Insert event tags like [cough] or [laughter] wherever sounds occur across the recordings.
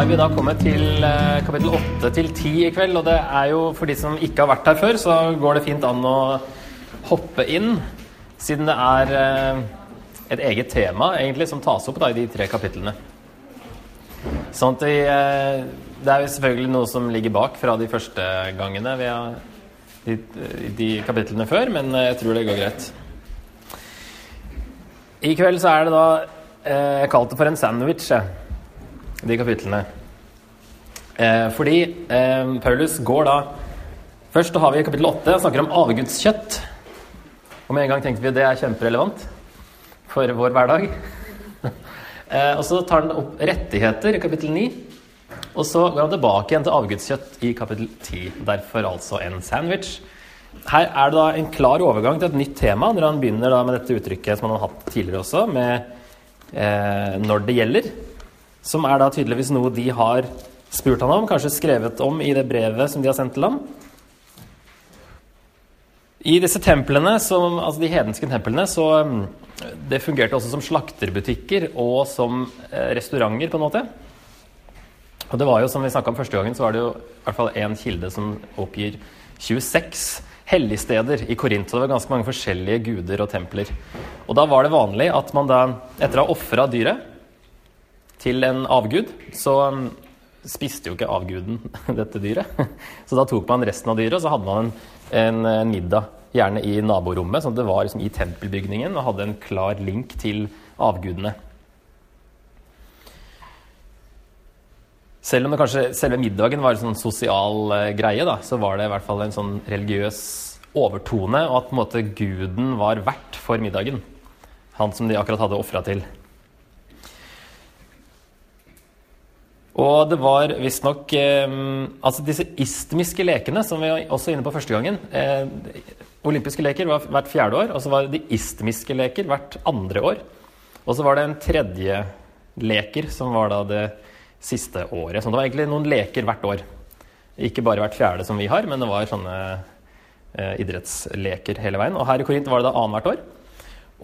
har vi da kommet til eh, kapittel 8 til 10 i kveld. Og det er jo for de som ikke har vært her før, så går det fint an å hoppe inn. Siden det er eh, et eget tema egentlig som tas opp da, i de tre kapitlene. Sånn at de, eh, Det er jo selvfølgelig noe som ligger bak fra de første gangene vi har de, de kapitlene før, men jeg tror det går greit. I kveld så er det da Jeg kalte det for en sandwich, de kapitlene. Eh, fordi eh, Paulus går da Først har vi kapittel 8 og snakker om avgudskjøtt. Og med en gang tenkte vi at det er kjemperelevant for vår hverdag. [laughs] eh, og så tar han opp rettigheter i kapittel 9. Og så går han tilbake igjen til avgudskjøtt i kapittel 10. Derfor altså en sandwich. Her er det da en klar overgang til et nytt tema når han begynner da med dette uttrykket som han har hatt tidligere også, med eh, 'når det gjelder'. Som er da tydeligvis noe de har spurt han om, kanskje skrevet om i det brevet som de har sendt til ham. I disse templene, som, altså de hedenske templene, så mm, det fungerte også som slakterbutikker og som eh, restauranter, på en måte. Og det var jo, som vi snakka om første gangen, så var det jo i hvert fall én kilde som oppgir 26 helligsteder i Korint. Det var ganske mange forskjellige guder og templer. Og da var det vanlig at man da, etter å ha ofra dyret til en avgud, så um, spiste jo ikke avguden [laughs] dette dyret. [laughs] Så da tok man resten av dyret, og så hadde man en, en, en middag, gjerne i naborommet, sånn at det var liksom i tempelbygningen og hadde en klar link til avgudene. Selv om det kanskje selve middagen var en sånn sosial uh, greie, da, så var det i hvert fall en sånn religiøs overtone, og at på en måte guden var vert for middagen. Han som de akkurat hadde ofra til. Og det var visstnok eh, Altså disse istmiske lekene, som vi var også inne på første gangen eh, Olympiske leker var hvert fjerde år, og så var det de istmiske leker hvert andre år. Og så var det en tredje leker, som var da det siste året. Så det var egentlig noen leker hvert år. Ikke bare hvert fjerde som vi har, men det var sånne eh, idrettsleker hele veien. Og her i Korint var det da annethvert år.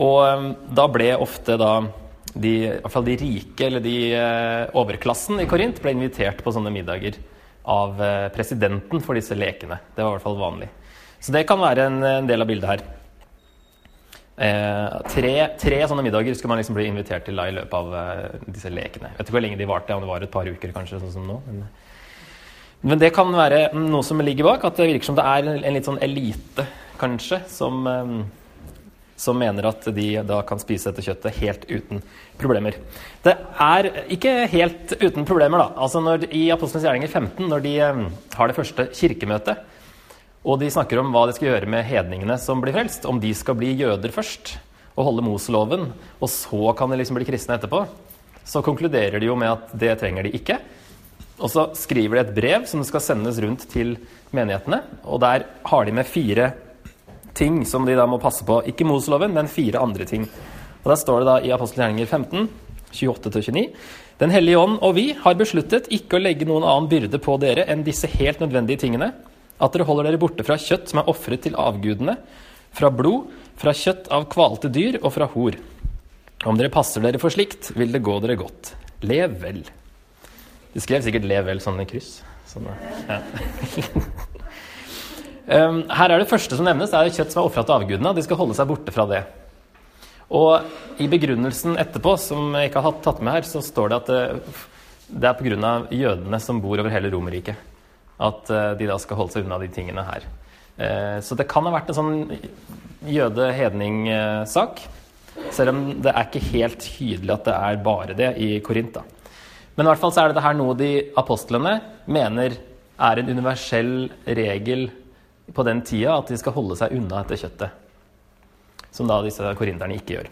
Og eh, da ble ofte da de, i hvert fall de rike, eller de eh, overklassen i Korint, ble invitert på sånne middager av eh, presidenten for disse lekene. Det var i hvert fall vanlig. Så det kan være en, en del av bildet her. Eh, tre, tre, sånne middager skulle man liksom bli invitert til da, i løpet av eh, disse lekene. Jeg vet ikke hvor lenge de varte, om det var et par uker kanskje, sånn som nå. Men, men, det kan være noe som ligger bak, at det virker som det er en, en litt sånn elite, kanskje, som, eh, som mener at de da kan spise dette kjøttet helt uten problemer. Det er ikke helt uten problemer, da. Altså når, I Apostlenes gjerninger 15, når de eh, har det første kirkemøtet, og de snakker om hva de skal gjøre med hedningene som blir frelst. Om de skal bli jøder først og holde Moseloven, og så kan de liksom bli kristne etterpå. Så konkluderer de jo med at det trenger de ikke. Og så skriver de et brev som skal sendes rundt til menighetene. Og der har de med fire ting som de da må passe på. Ikke Moseloven, men fire andre ting. Og Der står det da i Apostelgjerninger 15, 28-29. Den hellige ånd og vi har besluttet ikke å legge noen annen byrde på dere enn disse helt nødvendige tingene at dere holder dere borte fra kjøtt som er ofret til avgudene, fra blod, fra kjøtt av kvalte dyr og fra hor. Om dere passer dere for slikt, vil det gå dere godt. Lev vel. De skrev sikkert 'lev vel' sånn i kryss. Sånn, ja. Um, her er det første som nevnes, det er kjøtt som er ofra til avgudene. De skal holde seg borte fra det. Og i begrunnelsen etterpå, som jeg ikke har tatt med her, så står det at det, det er pga. jødene som bor over hele Romerriket at eh, de da skal holde seg unna de tingene her. Eh, så det kan ha vært en sånn jøde-hedning-sak. Selv om det er ikke helt tydelig at det er bare det i Korint. Men i hvert fall så er det her noe de apostlene mener er en universell regel på den tida, at de skal holde seg unna dette kjøttet. Som da disse korinderne ikke gjør.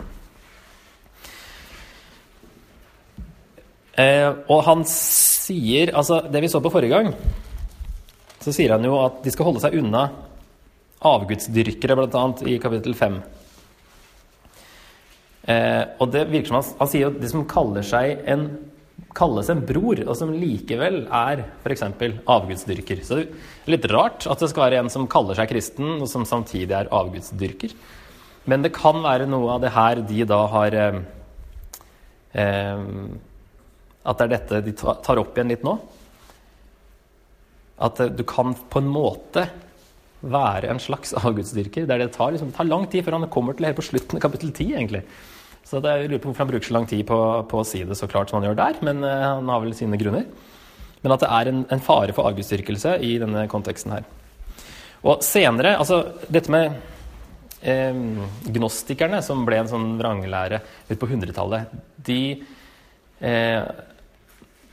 Eh, og han sier Altså, det vi så på forrige gang, så sier han jo at de skal holde seg unna avgudsdyrkere, bl.a. i kapittel 5. Eh, og det virker som han, han sier jo de som kaller seg en kalles en bror, og som likevel er f.eks. avgudsdyrker. Så det er litt rart at det skal være en som kaller seg kristen, og som samtidig er avgudsdyrker. Men det kan være noe av det her de da har eh, eh, At det er dette de tar opp igjen litt nå. At eh, du kan på en måte være en slags [laughs] avgudsdyrker. Det, det, tar, liksom, det tar lang tid før han kommer til helt på slutten av kapittel 10, egentlig. Så det, jeg lurer på hvorfor han bruker så lang tid på, på, å si det så klart som han gjør der, men uh, han har vel sine grunner. Men at det er en, en fare for avgudsdyrkelse i denne konteksten her. Og senere, altså dette med eh, gnostikerne, som ble en sånn vranglære ut på 100-tallet, de eh,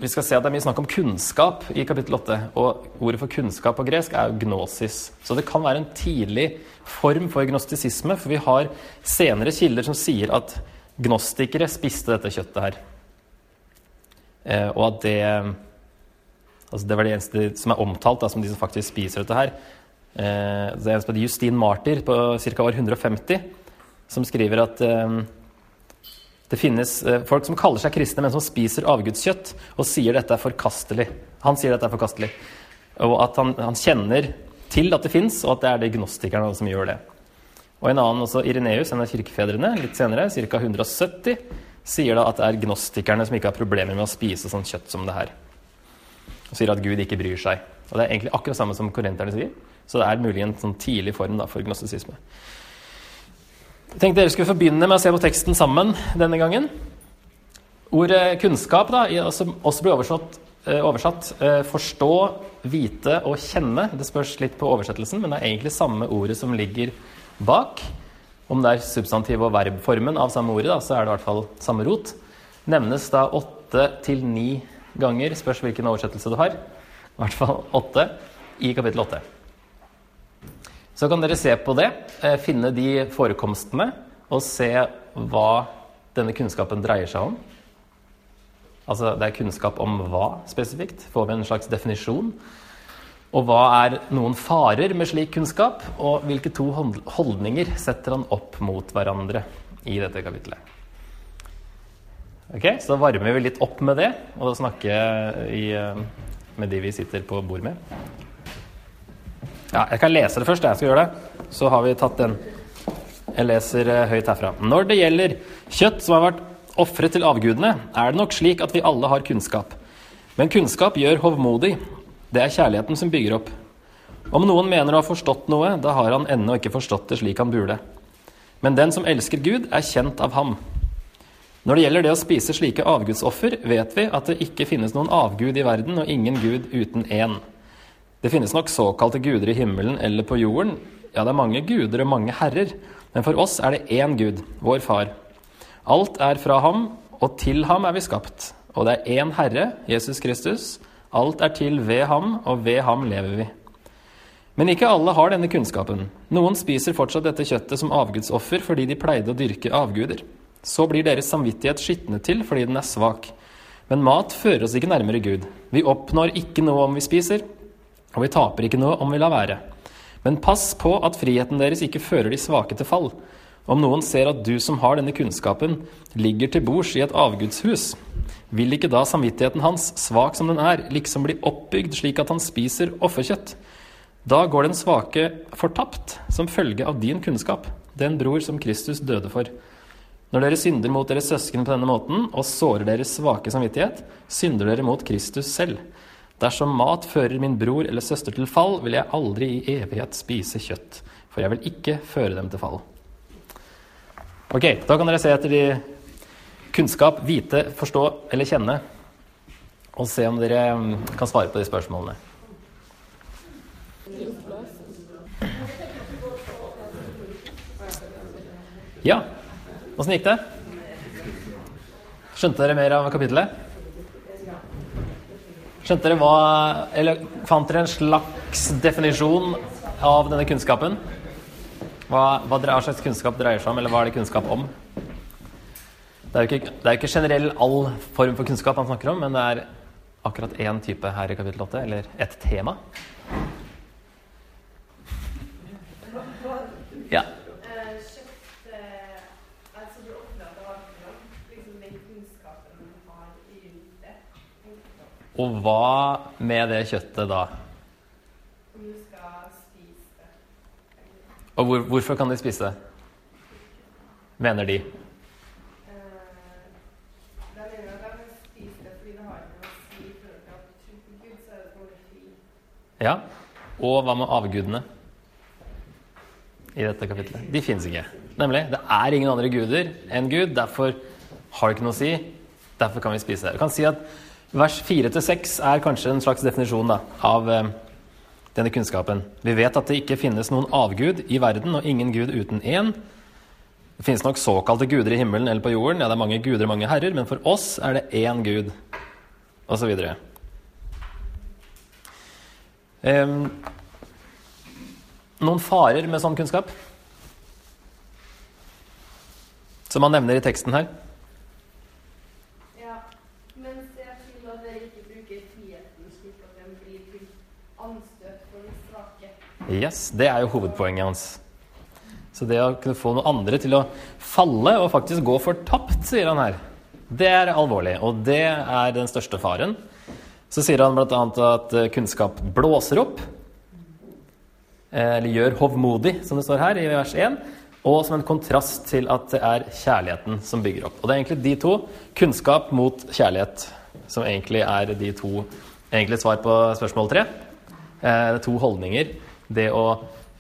vi skal se at Det er mye snakk om kunnskap i kapittel 8. Og ordet for kunnskap på gresk er gnosis. Så det kan være en tidlig form for gnostisisme. For vi har senere kilder som sier at gnostikere spiste dette kjøttet her. Eh, og at det altså Det var det eneste som er omtalt da, som de som faktisk spiser dette her. Eh, det er en som heter Justin Martyr på ca. år 150, som skriver at eh, det finnes eh, folk som kaller seg kristne, men som spiser avgudskjøtt og sier dette er forkastelig. Han sier dette er forkastelig. Og at han, han kjenner til at det fins, og at det er de gnostikerne som gjør det. Og en annen, også Ireneus, en av kirkefedrene, litt senere, ca. 170, sier da at det er gnostikerne som ikke har problemer med å spise sånt kjøtt som det her. Og sier at Gud ikke bryr seg. Og Det er egentlig akkurat samme som korinterne sier. Så det er mulig en sånn tidlig form da, for gnostisisme. Jeg tenkte dere skulle få begynne med å se på teksten sammen denne gangen. Ordet kunnskap da, som også blir oversatt, eh, oversatt eh, forstå, vite og kjenne. Det spørs litt på oversettelsen, men det er egentlig samme ordet som ligger bak. Om det er substantiv- og verbformen av samme ordet, da, så er det i hvert fall samme rot. Nevnes da åtte til ni ganger, spørs hvilken oversettelse du har. I hvert fall åtte i kapittel åtte. Så kan dere se på det, eh, finne de forekomstene og se hva denne kunnskapen dreier seg om. Altså det er kunnskap om hva spesifikt? Får vi en slags definisjon? Og hva er noen farer med slik kunnskap? Og hvilke to holdninger setter han opp mot hverandre i dette kapitlet? Ok, Så varmer vi litt opp med det, og snakker i, eh, med de vi sitter på bord med. Ja, jeg kan lese det først. Jeg skal gjøre det. Så har vi tatt den. Jeg leser eh, høyt herfra. Når det gjelder kjøtt som har vært ofret til avgudene, er det nok slik at vi alle har kunnskap. Men kunnskap gjør hovmodig. Det er kjærligheten som bygger opp. Om noen mener å ha forstått noe, da har han ennå ikke forstått det slik han burde. Men den som elsker Gud, er kjent av ham. Når det gjelder det å spise slike avgudsoffer, vet vi at det ikke finnes noen avgud i verden og ingen gud uten én. Det finnes nok såkalte guder i himmelen eller på jorden. Ja, det er mange guder og mange herrer, men for oss er det én Gud, vår Far. Alt er fra ham, og til ham er vi skapt. Og det er én Herre, Jesus Kristus. Alt er til ved ham, og ved ham lever vi. Men ikke alle har denne kunnskapen. Noen spiser fortsatt dette kjøttet som avgudsoffer fordi de pleide å dyrke avguder. Så blir deres samvittighet skitnet til fordi den er svak. Men mat fører oss ikke nærmere Gud. Vi oppnår ikke noe om vi spiser, og vi taper ikke noe om vi lar være. Men pass på at friheten deres ikke fører de svake til fall. Om noen ser at du som har denne kunnskapen, ligger til bords i et avgudshus, vil ikke da samvittigheten hans, svak som den er, liksom bli oppbygd slik at han spiser offerkjøtt? Da går den svake fortapt som følge av din kunnskap, den bror som Kristus døde for. Når dere synder mot deres søsken på denne måten og sårer deres svake samvittighet, synder dere mot Kristus selv. Dersom mat fører min bror eller søster til fall, vil jeg aldri i evighet spise kjøtt, for jeg vil ikke føre dem til fall. Ok, da kan dere se etter de kunnskap, vite, forstå eller kjenne, og se om dere mm, kan svare på de spørsmålene. Ja, åssen gikk det? Skjønte dere mer av kapittelet? Skjønte dere hva Eller fant dere en slags definisjon av denne kunnskapen? Hva, hva slags kunnskap dreier seg om, eller hva er det kunnskap om? Det er jo ikke, det er ikke generell all form for kunnskap han snakker om, men det er akkurat én type her i kapittel 8, eller et tema. Ja. Og hva med det kjøttet da? Om du skal spise det. Og hvor, hvorfor kan de spise det? Mener de? Ja. Og hva med avgudene i dette kapitlet? De fins ikke. Nemlig, det er ingen andre guder enn Gud. Derfor har det ikke noe å si. Derfor kan vi spise det. Vi kan si at vers 4-6 er kanskje en slags definisjon da, av eh, denne kunnskapen. Vi vet at det ikke finnes noen avgud i verden, og ingen gud uten én. Det finnes nok såkalte guder i himmelen eller på jorden. Ja, det er mange guder og mange herrer, men for oss er det én gud, osv. Um, noen farer med sånn kunnskap? Som han nevner i teksten her. Yes, Det er jo hovedpoenget hans. Så det å kunne få noen andre til å falle og faktisk gå fortapt, sier han her, det er alvorlig. Og det er den største faren. Så sier han bl.a. at eh, kunnskap blåser opp, eh, eller gjør hovmodig, som det står her i vers 1, og som en kontrast til at det er kjærligheten som bygger opp. Og det er egentlig de to, kunnskap mot kjærlighet, som egentlig er de to egentlig svar på spørsmål tre. Eh, to holdninger. Det å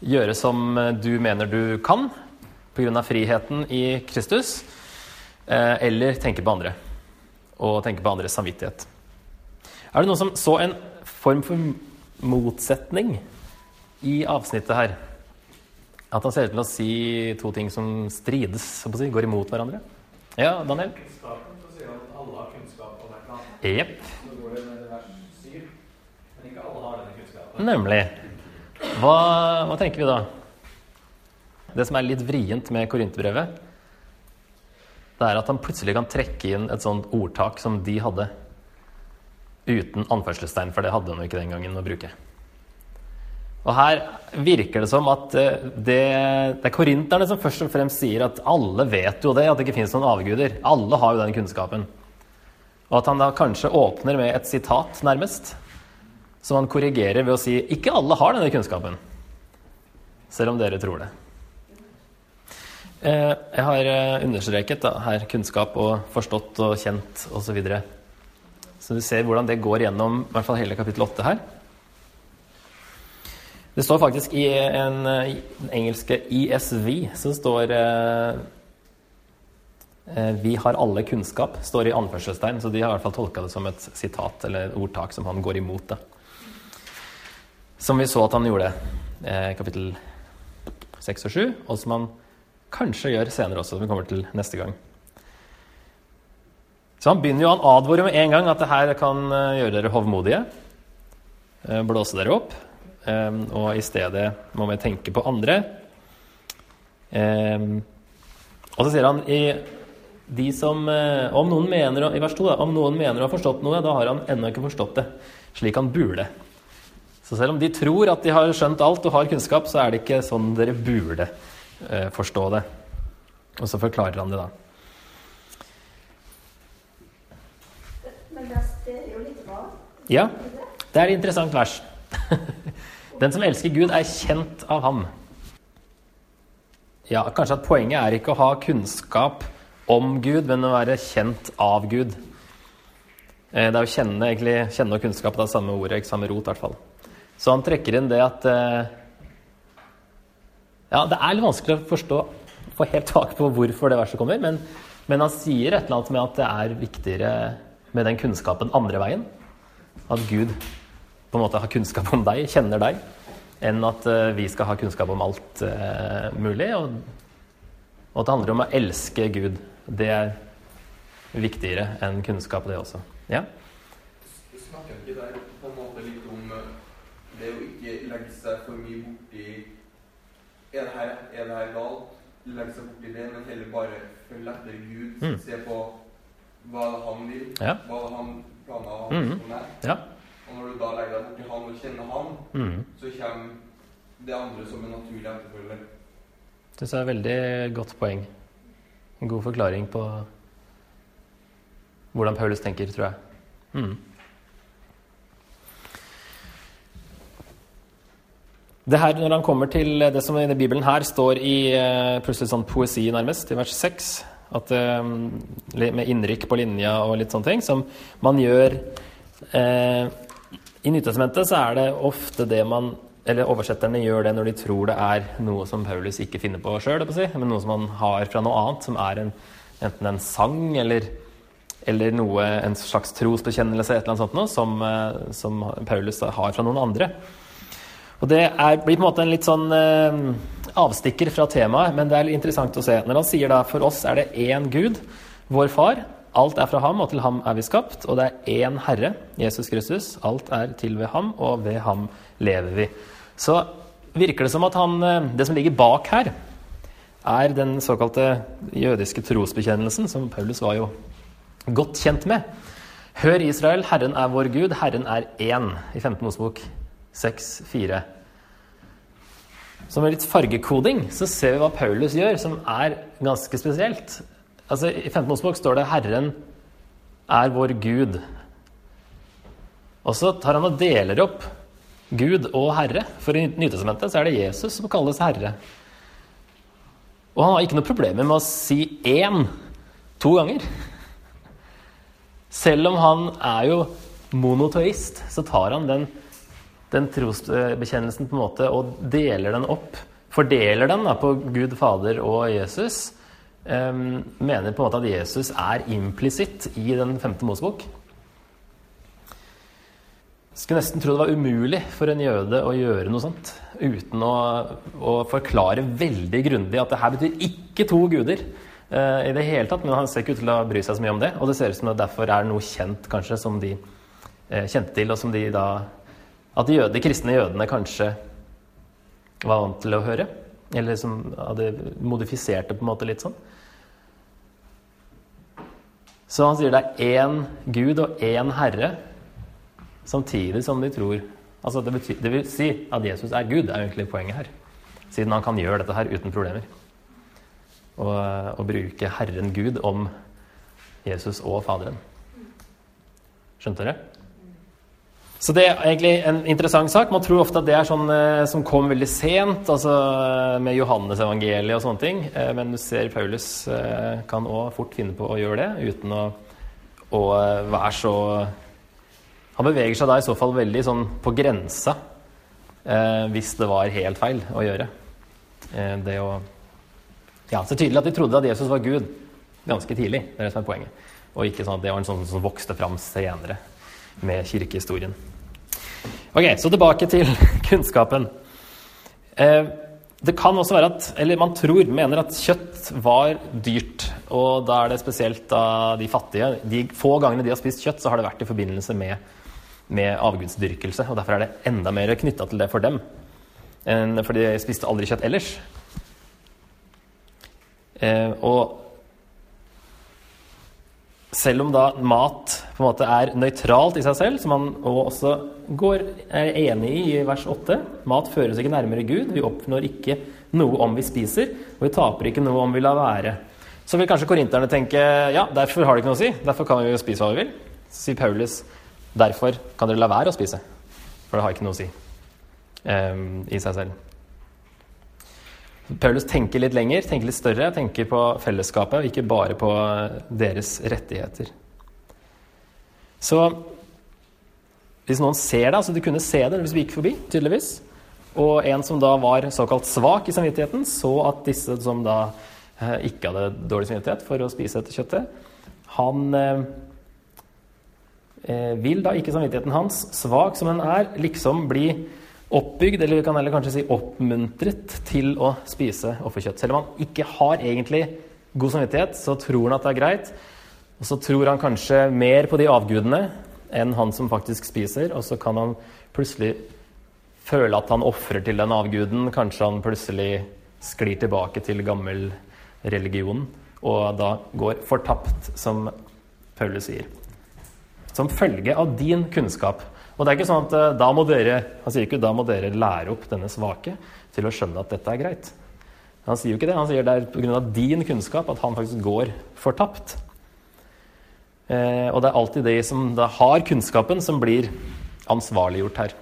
gjøre som du mener du kan pga. friheten i Kristus, eller tenke på andre. Og tenke på andres samvittighet. Er det noen som så en form for motsetning i avsnittet her? At han ser ut til å si to ting som strides, si, går imot hverandre? Ja, Daniel? Kunnskapen, så sier han at alle har kunnskap om et eller annet. Så går det ned i vers 7, men ikke alle har denne kunnskapen. Nemlig. Hva, hva tenker vi da? Det som er litt vrient med Korinterbrevet, det er at han plutselig kan trekke inn et sånt ordtak som de hadde uten anførselstegn, for det hadde han jo ikke den gangen å bruke. Og her virker det som at eh, det, det er korinterne som først og fremst sier at alle vet jo det, at det ikke finnes noen avguder. Alle har jo den kunnskapen. Og at han da kanskje åpner med et sitat, nærmest, som han korrigerer ved å si ikke alle har denne kunnskapen. Selv om dere tror det. Eh, jeg har eh, understreket da, her kunnskap og forstått og kjent osv. Så du ser hvordan det går gjennom i hvert fall hele kapittel 8 her. Det står faktisk i en, den engelske ESV så står eh, eh, 'Vi har alle kunnskap', står i anførselstegn, så de har i hvert fall tolka det som et sitat eller ordtak som han går imot. det. Som vi så at han gjorde eh, kapittel 6 og 7, og som han kanskje gjør senere også, som vi kommer til neste gang. Så han begynner jo, han advarer med en gang at det her kan eh, gjøre dere hovmodige. Eh, blåse dere opp. Eh, og i stedet må vi tenke på andre. Og så sier han i de som, om noen mener, I vers 2 da, om noen mener å ha forstått noe, da har han ennå ikke forstått det slik han burde. Så selv om de tror at de har skjønt alt og har kunnskap, så er det ikke sånn dere burde forstå det. Og så forklarer han det, da. Ja, det er et interessant vers. [laughs] Den som elsker Gud, er kjent av ham. Ja, Kanskje at poenget er ikke å ha kunnskap om Gud, men å være kjent av Gud. Eh, det er å kjenne, egentlig, kjenne og kunnskap, det er samme ordet, ikke samme rot i hvert fall. Så han trekker inn det at eh, Ja, det er litt vanskelig å forstå, få helt tak på hvorfor det verset kommer, men, men han sier et eller annet med at det er viktigere med den kunnskapen andre veien. At Gud på en måte har kunnskap om deg, kjenner deg, enn at uh, vi skal ha kunnskap om alt uh, mulig. Og, og, at det handler om å elske Gud. Det er viktigere enn kunnskap, det også. Ja? Du snakker ikke der på en måte litt om eh, det å ikke legge seg for mye borti Er det her, er det her galt? Legge seg borti det, men heller bare følge etter Gud. Mm. Se på hva han vil, ja. hva han planer hans mm. ja. Og når du da legger deg borti han og kjenner han, mm. så kommer det andre som en naturlig etterfølger. Det er et veldig godt poeng. En god forklaring på hvordan Paulus tenker, tror jeg. Mm. Det her, Når han kommer til det som i Bibelen her står i uh, plutselig sånn poesi, nærmest, i vers 6 at, uh, Med innrykk på linja og litt sånne ting, som man gjør uh, I Nytestamentet så er det ofte det man eller oversetterne gjør det når de tror det er noe som Paulus ikke finner på sjøl, si, men noe som han har fra noe annet, som er en, enten en sang eller, eller noe, en slags trosbekjennelse, et eller annet sånt noe, som, eh, som Paulus har fra noen andre. Og Det er, blir på en måte en litt sånn eh, avstikker fra temaet, men det er interessant å se. Når han sier da for oss er det én Gud, vår Far, alt er fra ham, og til ham er vi skapt, og det er én Herre, Jesus Kristus, alt er til ved ham, og ved ham lever vi så virker det som at han, eh, det som ligger bak her, er den såkalte jødiske trosbekjennelsen, som Paulus var jo godt kjent med. Hør Israel, Herren er vår Gud, Herren er én, i 15. Mosebok 6,4. Så med litt fargekoding så ser vi hva Paulus gjør, som er ganske spesielt. Altså, I 15. Mosebok står det 'Herren er vår Gud'. Og så tar han og deler opp Gud og Herre. For i Nytestamentet så er det Jesus som kalles Herre. Og han har ikke noe problemer med å si én to ganger. Selv om han er jo monotoist, så tar han den, den trosbekjennelsen på en måte og deler den opp. Fordeler den da, på Gud Fader og Jesus. Um, mener på en måte at Jesus er implisitt i den femte Mosebok. Skulle nesten tro det var umulig for en jøde å gjøre noe sånt uten å, å forklare veldig grundig at det her betyr ikke to guder uh, i det hele tatt. Men han ser ikke ut til å bry seg så mye om det, og det ser ut som det derfor er noe kjent kanskje som de uh, kjente til, og som de da At de, jøde, de kristne jødene kanskje var vant til å høre. Eller som hadde modifisert det på en måte litt sånn. Så han sier det er én Gud og én Herre samtidig som de tror altså det, betyr, det, vil si at Jesus er Gud, er egentlig poenget her. Siden han kan gjøre dette her uten problemer. Og, og bruke Herren Gud om Jesus og Faderen. Skjønte dere? Så det er egentlig en interessant sak. Man tror ofte at det er sånn eh, som kom veldig sent, altså med Johannes evangeliet og sånne ting. Eh, men du ser Paulus eh, kan òg fort finne på å gjøre det uten å, å være så han beveger seg da i så fall veldig sånn på grensa, eh, hvis det var helt feil å gjøre. Eh, det å Ja, så tydelig at de trodde at Jesus var Gud ganske tidlig. Det er det som er poenget. Og ikke sånn at det var en sånn som vokste fram senere med kirkehistorien. Ok, så tilbake til [laughs] kunnskapen. Eh, det kan også være at, eller man tror, mener at kjøtt var dyrt. Og da er det spesielt da de fattige. De få gangene de har spist kjøtt, så har det vært i forbindelse med med avgudsdyrkelse. Og derfor er det enda mer knytta til det for dem. For de spiste aldri kjøtt ellers. Eh, og selv om da mat på en måte er nøytralt i seg selv, som man også går, er enig i i vers 8 Mat fører oss ikke nærmere Gud. Vi oppnår ikke noe om vi spiser, og vi taper ikke noe om vi lar være. Så vil kanskje korinterne tenke ja, derfor har det ikke noe å si. Derfor kan vi jo spise hva vi vil. Så sier Paulus Derfor kan dere la være å spise, for det har ikke noe å si um, i seg selv. Paulus tenker litt lenger, tenker litt større, tenker på fellesskapet, og ikke bare på deres rettigheter. Så hvis noen ser det, altså du kunne se det hvis vi gikk forbi, tydeligvis, og en som da var såkalt svak i samvittigheten, så at disse som da eh, ikke hadde dårlig samvittighet for å spise dette kjøttet, han eh, Eh, vil da ikke samvittigheten hans, svak som den er, liksom bli oppbygd, eller vi kan heller kanskje si oppmuntret til å spise offerkjøtt. Selv om han ikke har egentlig god samvittighet, så tror han at det er greit. Og så tror han kanskje mer på de avgudene enn han som faktisk spiser, og så kan han plutselig føle at han ofrer til den avguden. Kanskje han plutselig sklir tilbake til gammel religion og da går fortapt, som Paulus sier som følge av din kunnskap. Og det er ikke sånn at eh, da må dere han sier ikke da må dere lære opp denne svake til å skjønne at dette er greit. Han sier jo ikke det. Han sier det er pga. din kunnskap at han faktisk går fortapt. Eh, og det er alltid de som da har kunnskapen, som blir ansvarliggjort her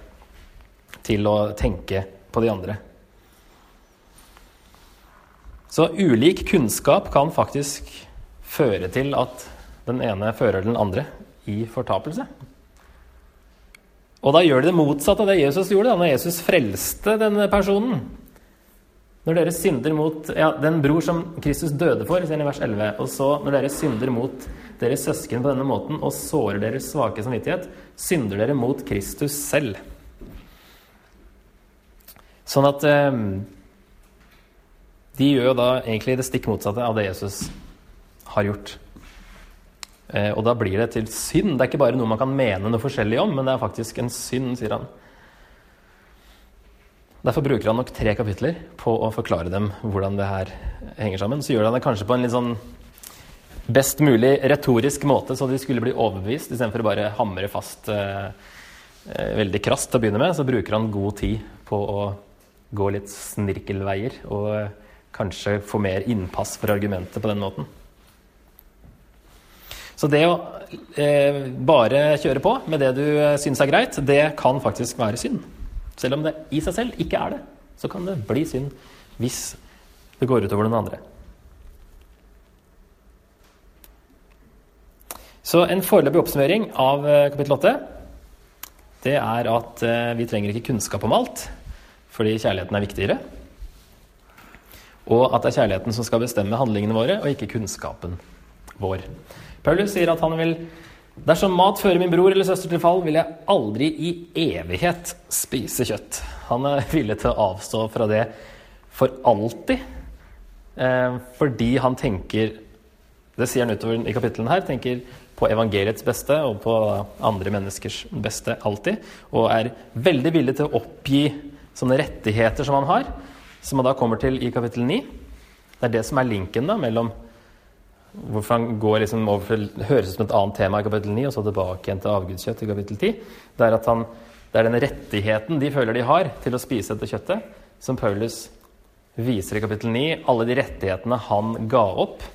til å tenke på de andre. Så ulik kunnskap kan faktisk føre til at den ene fører den andre i fortapelse. Og da gjør de det motsatte av det Jesus gjorde da når Jesus frelste denne personen. Når dere synder mot ja, den bror som Kristus døde for, sier han i vers 11, og så når dere synder mot deres søsken på denne måten og sårer deres svake samvittighet, synder dere mot Kristus selv. Sånn at eh, de gjør jo da egentlig det stikk motsatte av det Jesus har gjort. Eh, og da blir det til synd. Det er ikke bare noe man kan mene noe forskjellig om, men det er faktisk en synd, sier han. Derfor bruker han nok tre kapitler på å forklare dem hvordan det her henger sammen. Så gjør han det kanskje på en litt sånn best mulig retorisk måte, så de skulle bli overbevist, istedenfor bare hamre fast eh, eh, veldig krast til å begynne med. Så bruker han god tid på å gå litt snirkelveier og eh, kanskje få mer innpass for argumentet på den måten. Så det å eh, bare kjøre på med det du eh, syns er greit, det kan faktisk være synd. Selv om det i seg selv ikke er det, så kan det bli synd hvis det går utover den andre. Så en foreløpig oppsummering av eh, kapittel 8 det er at eh, vi trenger ikke kunnskap om alt, fordi kjærligheten er viktigere. Og at det er kjærligheten som skal bestemme handlingene våre, og ikke kunnskapen vår. Paulus sier at han vil Dersom mat fører min bror eller søster til fall, vil jeg aldri i evighet spise kjøtt. Han er villig til å avstå fra det for alltid, eh, fordi han tenker Det sier han utover i kapitlene her. tenker på evangeliets beste og på andre menneskers beste alltid. Og er veldig villig til å oppgi sånne rettigheter som han har, som han da kommer til i kapittel 9. Det er det som er linken da mellom Hvorfor han går liksom over til høres ut som et annet tema i kapittel 9, og så tilbake igjen til avgudskjøtt i kapittel 10. Det er han, det er den rettigheten de føler de har til å spise dette kjøttet, som Paulus viser i kapittel 9. Alle de rettighetene han ga opp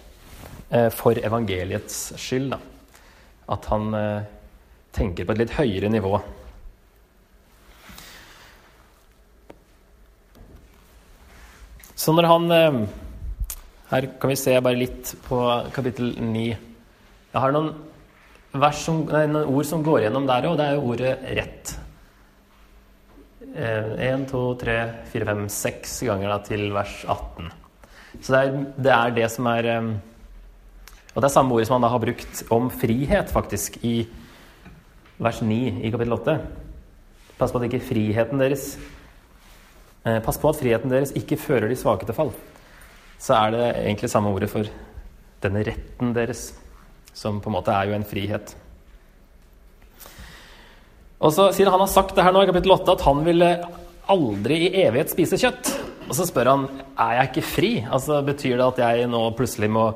eh, for evangeliets skyld. Da. At han eh, tenker på et litt høyere nivå. Så når han eh, Her kan vi se bare litt på kapittel 9. Jeg har noen, som, nei, noen ord som går gjennom der òg, det er jo ordet 'rett'. Én, to, tre, fire, fem, seks ganger da, til vers 18. Så det er, det er det som er eh, Og det er samme ordet som han da har brukt om frihet, faktisk, i vers 9 i kapittel 8. Pass på at ikke friheten deres Eh, pass på at friheten deres ikke fører de svake til fall. Så er det egentlig samme ordet for denne retten deres, som på en måte er jo en frihet. Og så sier han har sagt det her nå i kapittel 8 at han ville aldri i evighet spise kjøtt. Og så spør han er jeg ikke fri. Altså Betyr det at jeg nå plutselig må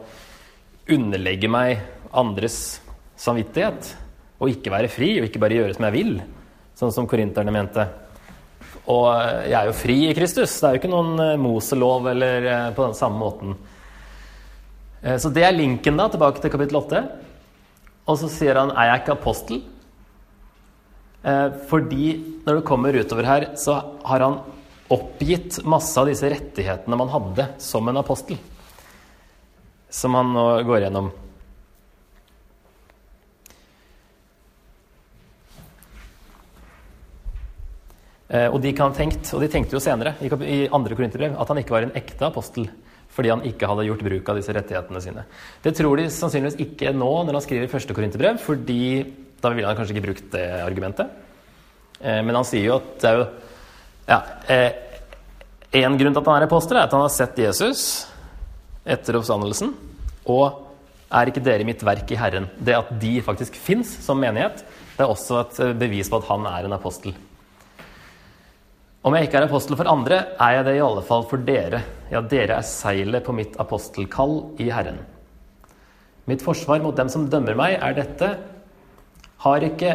underlegge meg andres samvittighet? Og ikke være fri, og ikke bare gjøre som jeg vil? Sånn som korinterne mente. Og jeg er jo fri i Kristus. Det er jo ikke noen eh, Moselov eller eh, på den samme måten. Eh, så det er linken da, tilbake til kapittel 8. Og så sier han er jeg ikke apostel? Fordi når du kommer utover her, så har han oppgitt masse av disse rettighetene man hadde som en apostel. Som han nå går gjennom. Og de kan tenkt, og de tenkte jo senere i, i andre korinterbrev at han ikke var en ekte apostel fordi han ikke hadde gjort bruk av disse rettighetene sine. Det tror de sannsynligvis ikke nå når han skriver første korinterbrev, fordi da ville han kanskje ikke brukt det argumentet. Eh, men han sier jo at det er jo ja, eh, En grunn til at han er apostel, er at han har sett Jesus etter oppstandelsen. Og er ikke dere mitt verk i Herren? Det at de faktisk fins som menighet, det er også et bevis på at han er en apostel. Om jeg ikke er apostel for andre, er jeg det i alle fall for dere. Ja, dere er seilet på mitt apostelkall i Herren. Mitt forsvar mot dem som dømmer meg, er dette. Har ikke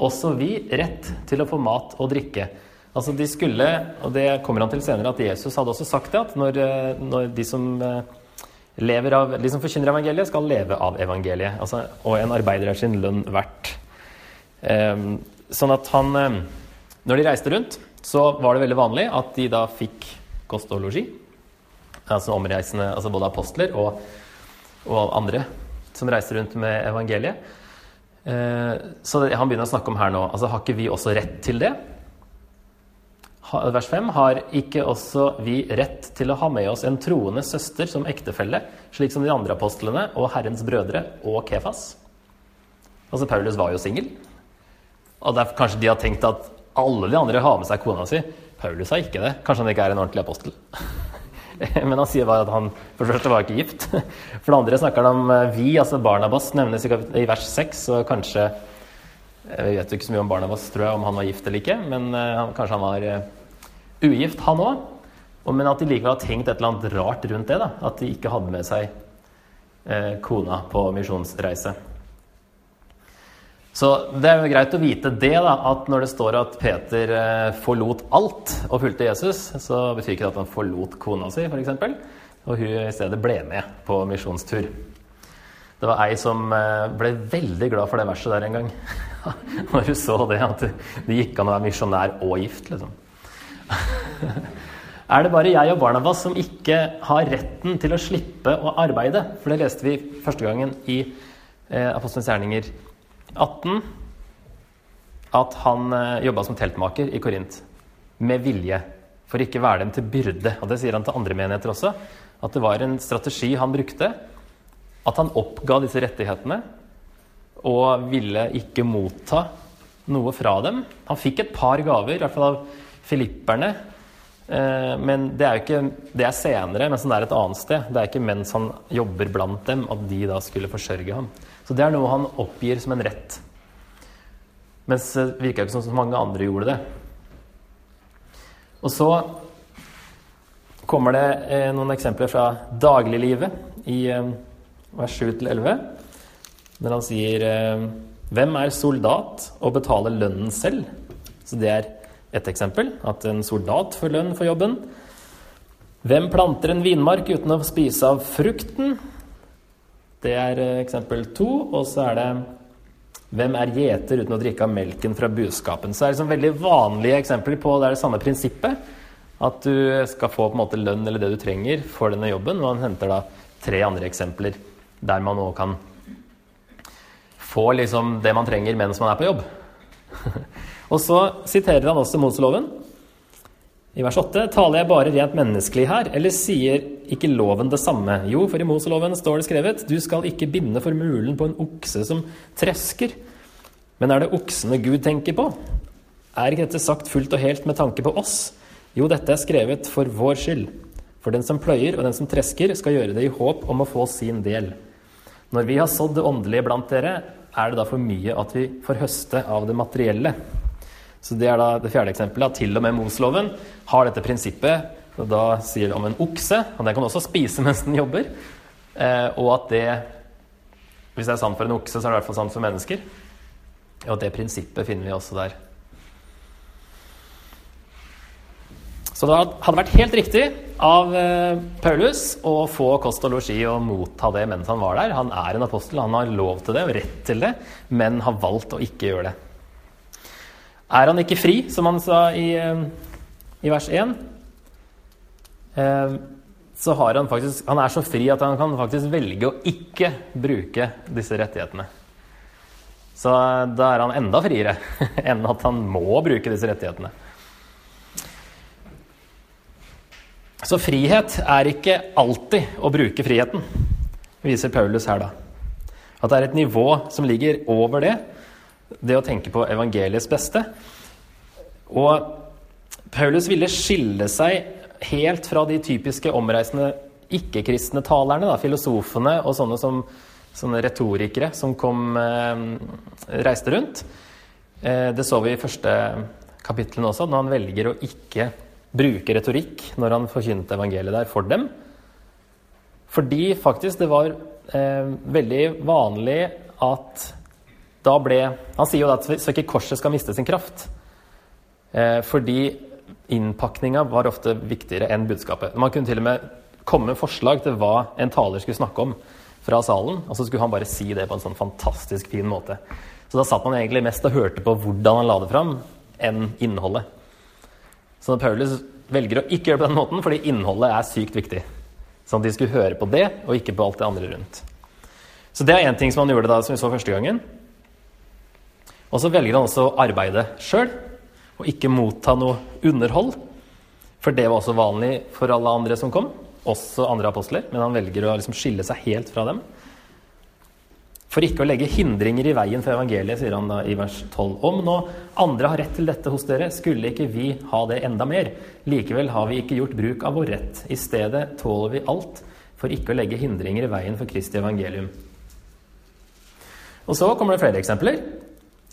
også vi rett til å få mat og drikke? Altså de skulle, og det kommer han til senere, at Jesus hadde også sagt det, at når, eh, når de som eh, lever av, de som forkynner evangeliet, skal leve av evangeliet. Altså, og en arbeider er sin lønn verdt. Um, sånn at han Når de reiste rundt, så var det veldig vanlig at de da fikk kost og losji. Altså omreisende, altså både apostler og, og, andre som reiste rundt med evangeliet. Eh, så han begynner å snakke om her nå altså Har ikke vi også rett til det? Vers 5. Har ikke også vi rett til å ha med oss en troende søster som ektefelle, slik som de andre apostlene og Herrens brødre og Kefas? Altså, Paulus var jo singel. Og derfor kanskje de har tenkt at alle de andre har med seg kona si. Paulus har ikke det. Kanskje han ikke er en ordentlig apostel. [laughs] Men han sier bare at han for det første var ikke gift. [laughs] For det andre snakker han om eh, vi, altså Barnabas nevnes i vers 6, så kanskje Jeg vet jo ikke så mye om Barnabas, tror jeg, om han var gift eller ikke, men uh, kanskje han var ugift, han òg. Men at de likevel har tenkt et eller annet rart rundt det. da, At de ikke hadde med seg kona på misjonsreise. Så det er jo greit å vite det, da, at når det står at Peter eh, forlot alt og fulgte Jesus, så betyr ikke det at han forlot kona si, f.eks., og hun i stedet ble med på misjonstur. Det var ei som eh, ble veldig glad for det verset der en gang. [laughs] Når hun så det, at det gikk an å være misjonær og gift, liksom. [laughs] Er det bare jeg og Barnabas som ikke har retten til å slippe å arbeide? For det leste vi første gangen i eh, Apostelens gjerninger 18 at han eh, jobba som teltmaker i Korint med vilje for ikke være dem til byrde. Og Det sier han til andre menigheter også. At det var en strategi han brukte. At han oppga disse rettighetene og ville ikke motta noe fra dem. Han fikk et par gaver, i hvert fall av filipperne. Eh, men det er jo ikke, det er senere, mens han er et annet sted. Det er ikke mens han jobber blant dem, at de da skulle forsørge ham. Så det er noe han oppgir som en rett. Mens det virka ikke som mange andre gjorde det. Og så kommer det eh, noen eksempler fra dagliglivet i eh, vers 7-11, når han sier eh, Hvem er soldat og betaler lønnen selv? Så det er ett eksempel. At en soldat får lønn for jobben. Hvem planter en vinmark uten å spise av frukten? Det er eh, eksempel to. Og så er det hvem er gjeter uten å drikke av melken fra buskapen? Så det er liksom veldig vanlige eksempler på det er det samme prinsippet. At du skal få på en måte lønn eller det du trenger for denne jobben. Han henter da tre andre eksempler der man òg kan få liksom det man trenger mens man er på jobb. [laughs] og så siterer han også Moseloven. I vers 8 taler jeg bare rent menneskelig her, eller sier ikke loven det samme? Jo, for i Moseloven står det skrevet du skal ikke binde for mulen på en okse som tresker. Men er det oksene Gud tenker på? Er ikke dette sagt fullt og helt med tanke på oss? Jo, dette er skrevet for vår skyld. For den som pløyer og den som tresker, skal gjøre det i håp om å få sin del. Når vi har sådd det åndelige blant dere, er det da for mye at vi får høste av det materielle. Så Det er da det fjerde eksempelet. At til og med Mosloven har dette prinsippet. og Da sier det om en okse, og den kan også spise mens den jobber. Eh, og at det Hvis det er sant for en okse, så er det i hvert fall sant for mennesker. Og det prinsippet finner vi også der. Så det hadde vært helt riktig av eh, Paulus å få kost og losji og motta det mens han var der. Han er en apostel, han har lov til det og rett til det, men har valgt å ikke gjøre det. Er han ikke fri, som han sa i, eh, i vers 1, eh, så har han faktisk Han er så fri at han kan faktisk velge å ikke bruke disse rettighetene. Så eh, da er han enda friere [laughs] enn at han må bruke disse rettighetene. Så frihet er ikke alltid å bruke friheten, viser Paulus her, da. At det er et nivå som ligger over det, det å tenke på evangeliets beste. Og Paulus ville skille seg helt fra de typiske omreisende ikke-kristne talerne, da, filosofene og sånne, som, sånne retorikere som kom, eh, reiste rundt. Eh, det så vi i første kapitlene også, når han velger å ikke bruke retorikk når han forkynte evangeliet der for dem. Fordi faktisk det var eh, veldig vanlig at da ble Han sier jo at så ikke korset skal miste sin kraft. Eh, fordi innpakninga var ofte viktigere enn budskapet. Man kunne til og med komme med forslag til hva en taler skulle snakke om fra salen, og så skulle han bare si det på en sånn fantastisk fin måte. Så da satt man egentlig mest og hørte på hvordan han la det fram, enn innholdet. Så Paulus velger å ikke gjøre det på den måten fordi innholdet er sykt viktig. Sånn at de skulle høre på det, og ikke på alt det andre rundt. Så det er én ting som han gjorde da, som vi så første gangen. Og så velger han også å arbeide sjøl, og ikke motta noe underhold. For det var også vanlig for alle andre som kom, også andre apostler. Men han velger å liksom skille seg helt fra dem. For ikke å legge hindringer i veien for evangeliet, sier han da i vers 12. Om nå andre har rett til dette hos dere, skulle ikke vi ha det enda mer. Likevel har vi ikke gjort bruk av vår rett. I stedet tåler vi alt for ikke å legge hindringer i veien for Kristi evangelium. Og så kommer det flere eksempler.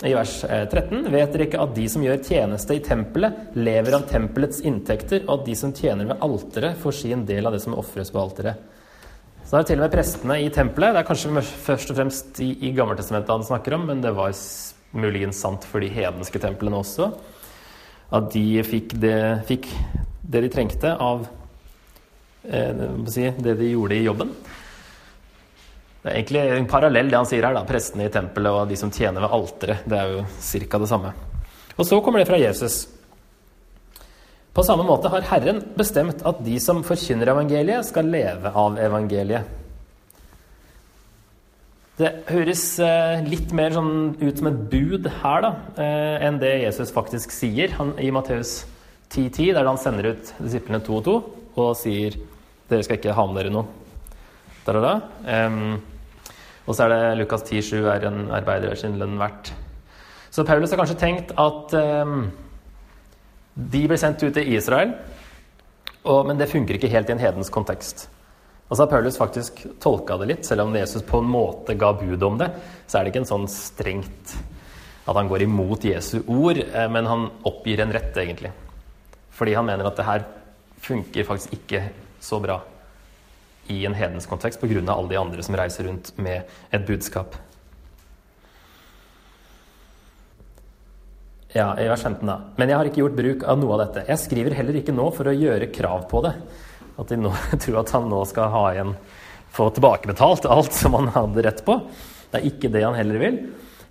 I vers 13.: Vet dere ikke at de som gjør tjeneste i tempelet, lever av tempelets inntekter, og at de som tjener ved alteret, får sin del av det som ofres på alteret? Så er det til og med prestene i tempelet. Det er kanskje først og fremst i, i Gammeltestamentet han snakker om, men det var muligens sant for de hedenske templene også. At de fikk det, fikk det de trengte av eh, si, det de gjorde i jobben. Det er egentlig en parallell det han sier her, da. Prestene i tempelet og de som tjener ved alteret. Det er jo ca. det samme. Og så kommer det fra Jesus. På samme måte har Herren bestemt at de som forkynner evangeliet, skal leve av evangeliet. Det høres eh, litt mer sånn ut som et bud her da, eh, enn det Jesus faktisk sier han, i Matteus 10,10, der han sender ut disiplene to og to og sier dere skal ikke ha med dere noe. Da, da, da. Og så er det Lukas 10,7 er en arbeider sin lønn verdt. Så Paulus har kanskje tenkt at um, de blir sendt ut til Israel, og, men det funker ikke helt i en hedens kontekst. Og så har Paulus faktisk tolka det litt, selv om Jesus på en måte ga bud om det, så er det ikke en sånn strengt at han går imot Jesu ord, eh, men han oppgir en rett, egentlig. Fordi han mener at det her funker faktisk ikke så bra i en hedensk kontekst pga. alle de andre som reiser rundt med et budskap. Ja, i vers 15 da. Men jeg har ikke gjort bruk av noe av dette. Jeg skriver heller ikke nå for å gjøre krav på det. At de nå [laughs] tror at han nå skal ha igjen få tilbakebetalt alt som han hadde rett på. Det er ikke det han heller vil.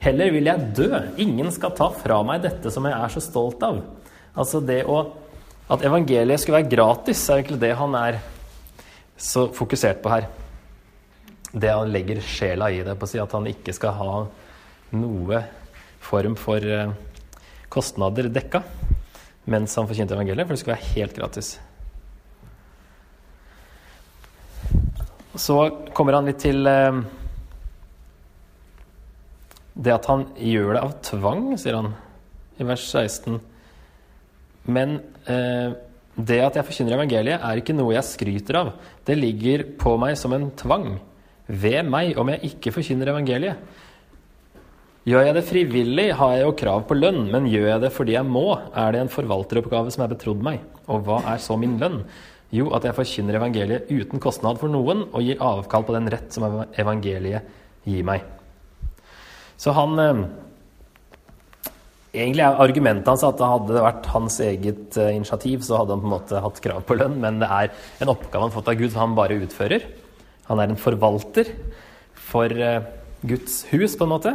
Heller vil jeg dø. Ingen skal ta fra meg dette som jeg er så stolt av. Altså det å At evangeliet skulle være gratis, er egentlig det han er så fokusert på her. Det han legger sjela i det, på å si at han ikke skal ha noe form for eh, kostnader dekka mens han forkynte evangeliet, for det skal være helt gratis. Så kommer han litt til eh, det at han gjør det av tvang, sier han i vers 16. Men eh, det at jeg forkynner evangeliet, er ikke noe jeg skryter av. Det ligger på meg som en tvang. Ved meg om jeg ikke forkynner evangeliet. Gjør jeg det frivillig, har jeg jo krav på lønn, men gjør jeg det fordi jeg må, er det en forvalteroppgave som er betrodd meg. Og hva er så min lønn? Jo, at jeg forkynner evangeliet uten kostnad for noen, og gir avkall på den rett som evangeliet gir meg. Så han eh, Egentlig er argumentet hans at det hadde vært hans eget uh, initiativ, så hadde han på en måte hatt krav på lønn, men det er en oppgave han har fått av Gud, som han bare utfører. Han er en forvalter for uh, Guds hus, på en måte.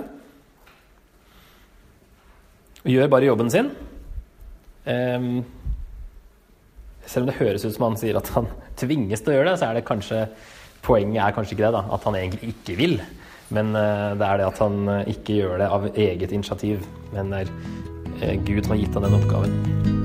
Og gjør bare jobben sin. Um, selv om det høres ut som han sier at han tvinges til å gjøre det, så er det kanskje poenget er kanskje ikke det, da, at han egentlig ikke vil. Men eh, det er det at han eh, ikke gjør det av eget initiativ, men det er eh, Gud har gitt ham den oppgaven.